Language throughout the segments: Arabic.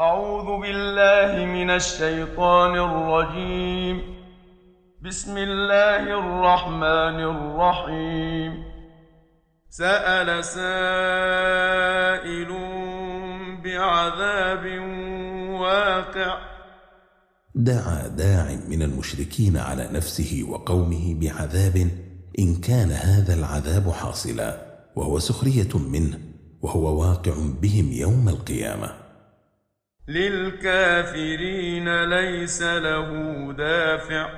أعوذ بالله من الشيطان الرجيم. بسم الله الرحمن الرحيم. سأل سائل بعذاب واقع. دعا داع من المشركين على نفسه وقومه بعذاب إن كان هذا العذاب حاصلا وهو سخرية منه وهو واقع بهم يوم القيامة. للكافرين ليس له دافع.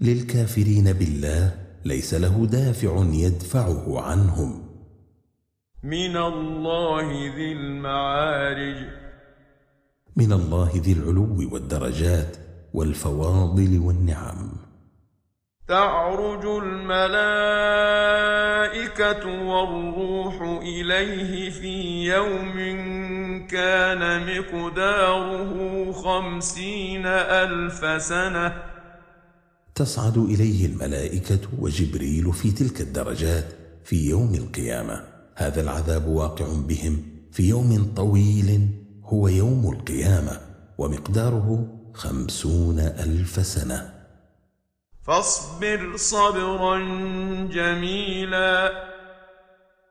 للكافرين بالله ليس له دافع يدفعه عنهم. من الله ذي المعارج. من الله ذي العلو والدرجات والفواضل والنعم. تعرج الملائكة والروح إليه في يوم كان مقداره خمسين ألف سنة. تصعد إليه الملائكة وجبريل في تلك الدرجات في يوم القيامة. هذا العذاب واقع بهم في يوم طويل هو يوم القيامة ومقداره خمسون ألف سنة. فاصبر صبرا جميلا.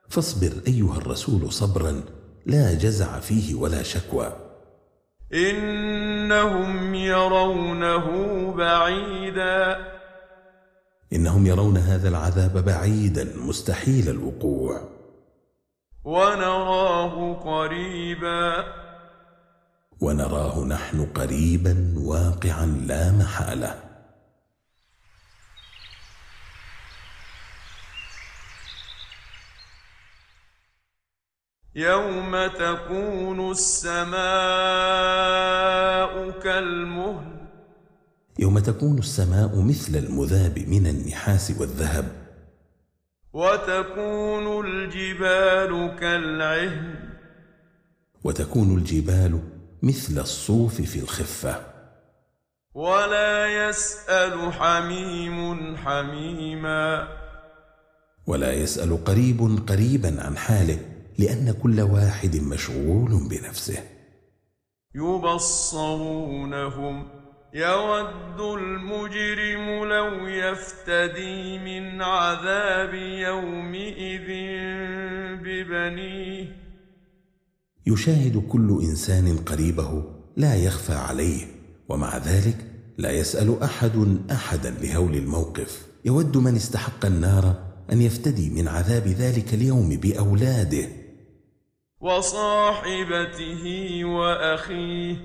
فاصبر أيها الرسول صبرا لا جزع فيه ولا شكوى. إنهم يرونه بعيدا. إنهم يرون هذا العذاب بعيدا مستحيل الوقوع. ونراه قريبا. ونراه نحن قريبا واقعا لا محالة. يوم تكون السماء كالمهل يوم تكون السماء مثل المذاب من النحاس والذهب وتكون الجبال كالعهن وتكون الجبال مثل الصوف في الخفة ولا يسأل حميم حميما ولا يسأل قريب قريبا عن حاله لأن كل واحد مشغول بنفسه. يبصرونهم يود المجرم لو يفتدي من عذاب يومئذ ببنيه. يشاهد كل إنسان قريبه لا يخفى عليه ومع ذلك لا يسأل أحد أحدا لهول الموقف. يود من استحق النار أن يفتدي من عذاب ذلك اليوم بأولاده. وصاحبته وأخيه.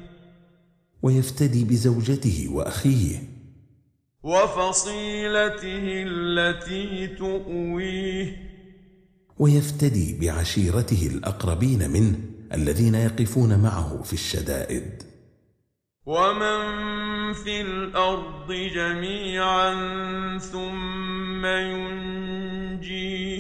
ويفتدي بزوجته وأخيه. وفصيلته التي تؤويه. ويفتدي بعشيرته الأقربين منه الذين يقفون معه في الشدائد. ومن في الأرض جميعا ثم ينجيه.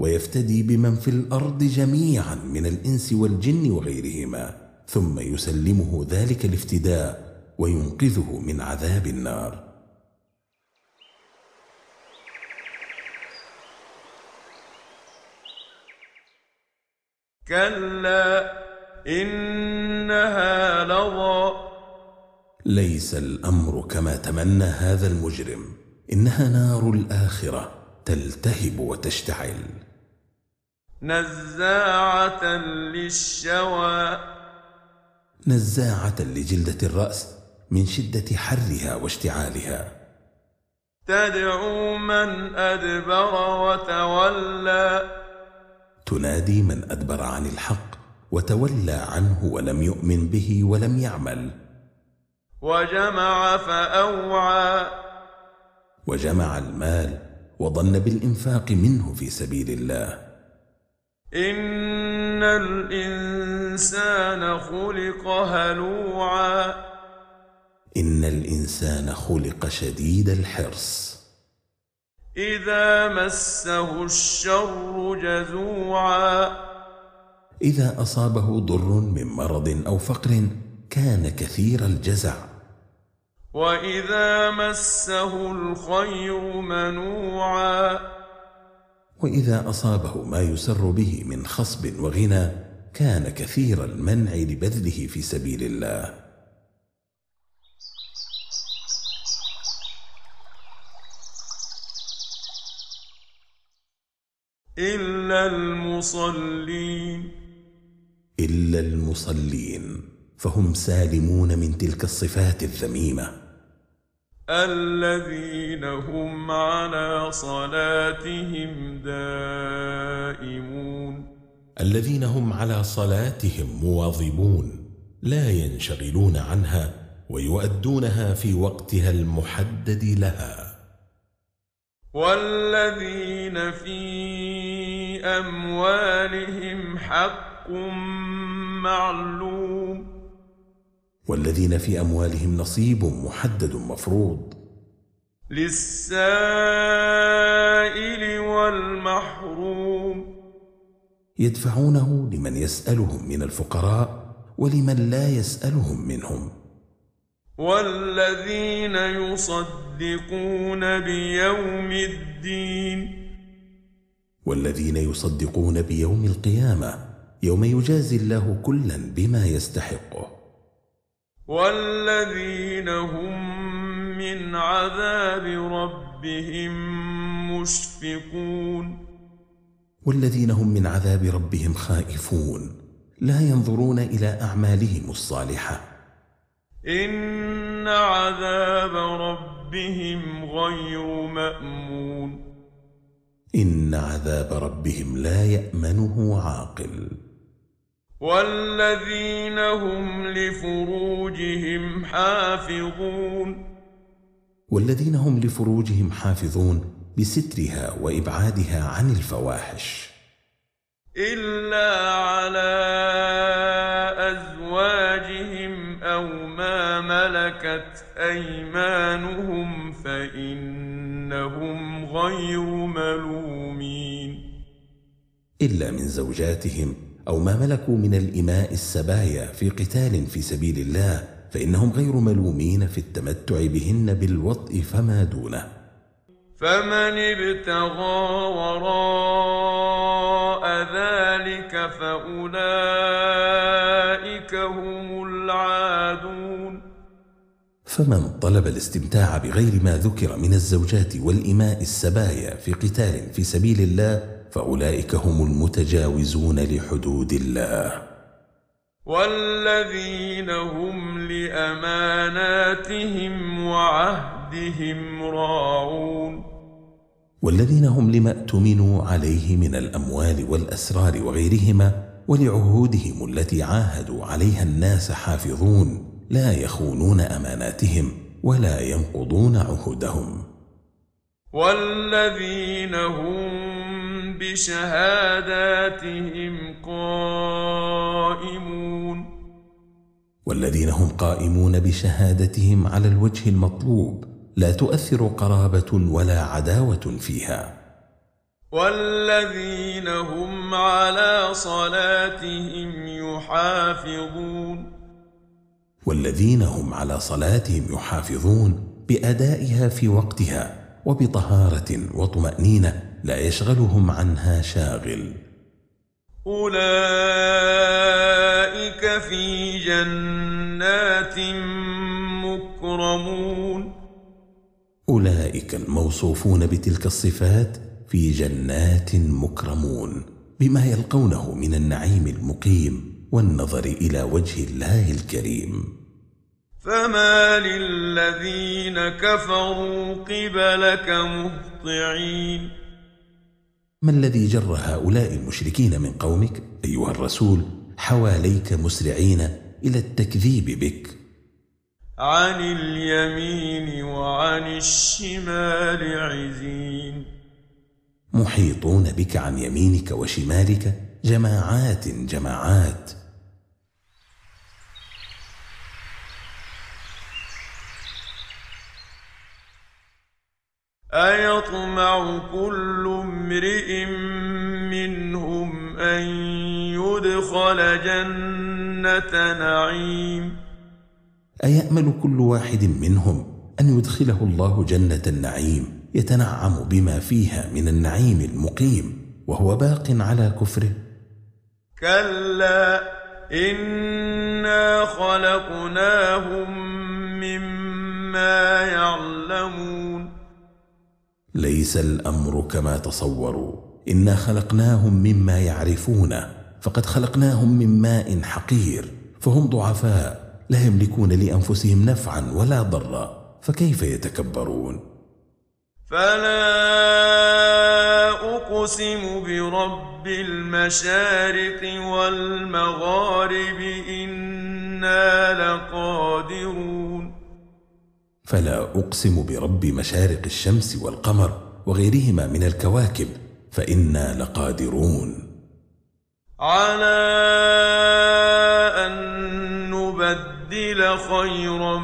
ويفتدي بمن في الأرض جميعا من الإنس والجن وغيرهما ثم يسلمه ذلك الافتداء وينقذه من عذاب النار. كلا إنها لظى. ليس الأمر كما تمنى هذا المجرم إنها نار الآخرة تلتهب وتشتعل. نزاعة للشوى. نزاعة لجلدة الرأس من شدة حرها واشتعالها. تدعو من أدبر وتولى. تنادي من أدبر عن الحق وتولى عنه ولم يؤمن به ولم يعمل. وجمع فأوعى. وجمع المال وظن بالإنفاق منه في سبيل الله. إن الإنسان الإنسان خلق هلوعا. إن الإنسان خلق شديد الحرص. إذا مسه الشر جزوعا. إذا أصابه ضر من مرض أو فقر كان كثير الجزع. وإذا مسه الخير منوعا. وإذا أصابه ما يسر به من خصب وغنى كان كثير المنع لبذله في سبيل الله. إلا المصلين. إلا المصلين فهم سالمون من تلك الصفات الذميمة. الذين هم على صلاتهم دائمون. الذين هم على صلاتهم مواظبون لا ينشغلون عنها ويؤدونها في وقتها المحدد لها. والذين في أموالهم حق معلوم. والذين في أموالهم نصيب محدد مفروض. للسائل والمحروم. يدفعونه لمن يسألهم من الفقراء ولمن لا يسألهم منهم. والذين يصدقون بيوم الدين. والذين يصدقون بيوم القيامة يوم يجازي الله كلا بما يستحقه. والذين هم من عذاب ربهم مشفقون. والذين هم من عذاب ربهم خائفون. لا ينظرون إلى أعمالهم الصالحة. إن عذاب ربهم غير مأمون. إن عذاب ربهم لا يأمنه عاقل. والذين هم لفروجهم حافظون. والذين هم لفروجهم حافظون بسترها وإبعادها عن الفواحش. إلا على أزواجهم أو ما ملكت أيمانهم فإنهم غير ملومين. إلا من زوجاتهم أو ما ملكوا من الإماء السبايا في قتال في سبيل الله فإنهم غير ملومين في التمتع بهن بالوطء فما دونه. فمن ابتغى وراء ذلك فأولئك هم العادون. فمن طلب الاستمتاع بغير ما ذكر من الزوجات والإماء السبايا في قتال في سبيل الله فأولئك هم المتجاوزون لحدود الله. والذين هم لأماناتهم وعهدهم راعون. والذين هم لما اؤتمنوا عليه من الأموال والأسرار وغيرهما ولعهودهم التي عاهدوا عليها الناس حافظون لا يخونون أماناتهم ولا ينقضون عهودهم. والذين هم بشهاداتهم قائمون. والذين هم قائمون بشهادتهم على الوجه المطلوب لا تؤثر قرابة ولا عداوة فيها. والذين هم على صلاتهم يحافظون. والذين هم على صلاتهم يحافظون بأدائها في وقتها وبطهارة وطمأنينة لا يشغلهم عنها شاغل. أولئك في جنات مكرمون. أولئك الموصوفون بتلك الصفات في جنات مكرمون بما يلقونه من النعيم المقيم والنظر إلى وجه الله الكريم. فما للذين كفروا قبلك مهطعين. ما الذي جر هؤلاء المشركين من قومك أيها الرسول حواليك مسرعين إلى التكذيب بك؟ عن اليمين وعن الشمال عزين. محيطون بك عن يمينك وشمالك جماعات جماعات. أيطمع كل امرئ منهم أن يدخل جنة نعيم. أيأمل كل واحد منهم أن يدخله الله جنة النعيم يتنعم بما فيها من النعيم المقيم وهو باق على كفره. كلا إنا خلقناهم مما يعلمون. ليس الأمر كما تصوروا. إنا خلقناهم مما يعرفونه فقد خلقناهم من ماء حقير فهم ضعفاء لا يملكون لأنفسهم نفعا ولا ضرا فكيف يتكبرون؟ فلا أقسم برب المشارق والمغارب إنا لقادرون فلا أقسم برب مشارق الشمس والقمر وغيرهما من الكواكب فإنا لقادرون. على أن نبدل خيرا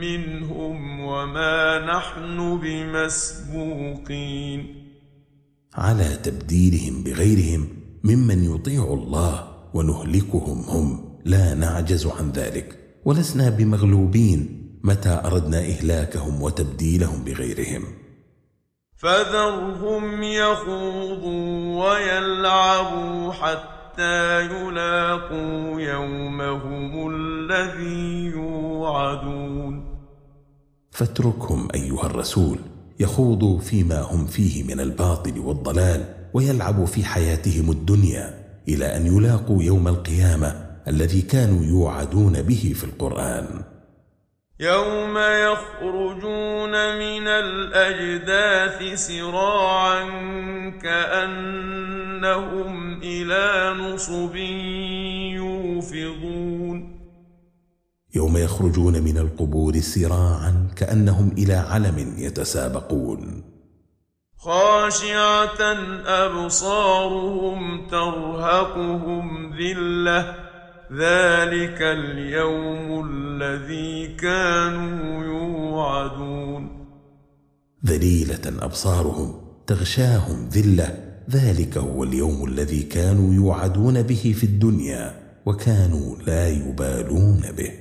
منهم وما نحن بمسبوقين. على تبديلهم بغيرهم ممن يطيع الله ونهلكهم هم لا نعجز عن ذلك ولسنا بمغلوبين. متى أردنا إهلاكهم وتبديلهم بغيرهم؟ فذرهم يخوضوا ويلعبوا حتى يلاقوا يومهم الذي يوعدون. فاتركهم أيها الرسول يخوضوا فيما هم فيه من الباطل والضلال ويلعبوا في حياتهم الدنيا إلى أن يلاقوا يوم القيامة الذي كانوا يوعدون به في القرآن. يوم يخرجون من الأجداث سراعا كأنهم إلى نصب يوفضون يوم يخرجون من القبور سراعا كأنهم إلى علم يتسابقون خاشعة أبصارهم ترهقهم ذِلَّةٌ ذلك اليوم الذي كانوا يوعدون. ذليلة أبصارهم تغشاهم ذلة. ذلك هو اليوم الذي كانوا يوعدون به في الدنيا وكانوا لا يبالون به.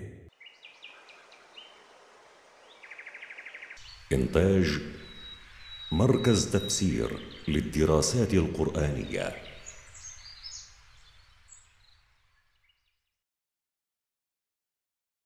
إنتاج مركز تفسير للدراسات القرآنية.